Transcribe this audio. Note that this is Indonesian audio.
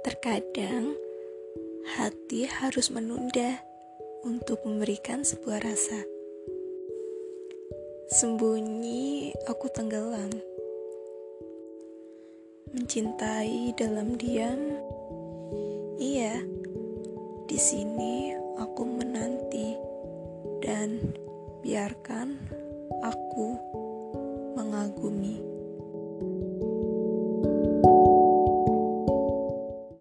Terkadang hati harus menunda untuk memberikan sebuah rasa. Sembunyi aku tenggelam, mencintai dalam diam. Iya, di sini aku menanti dan biarkan aku mengagumi.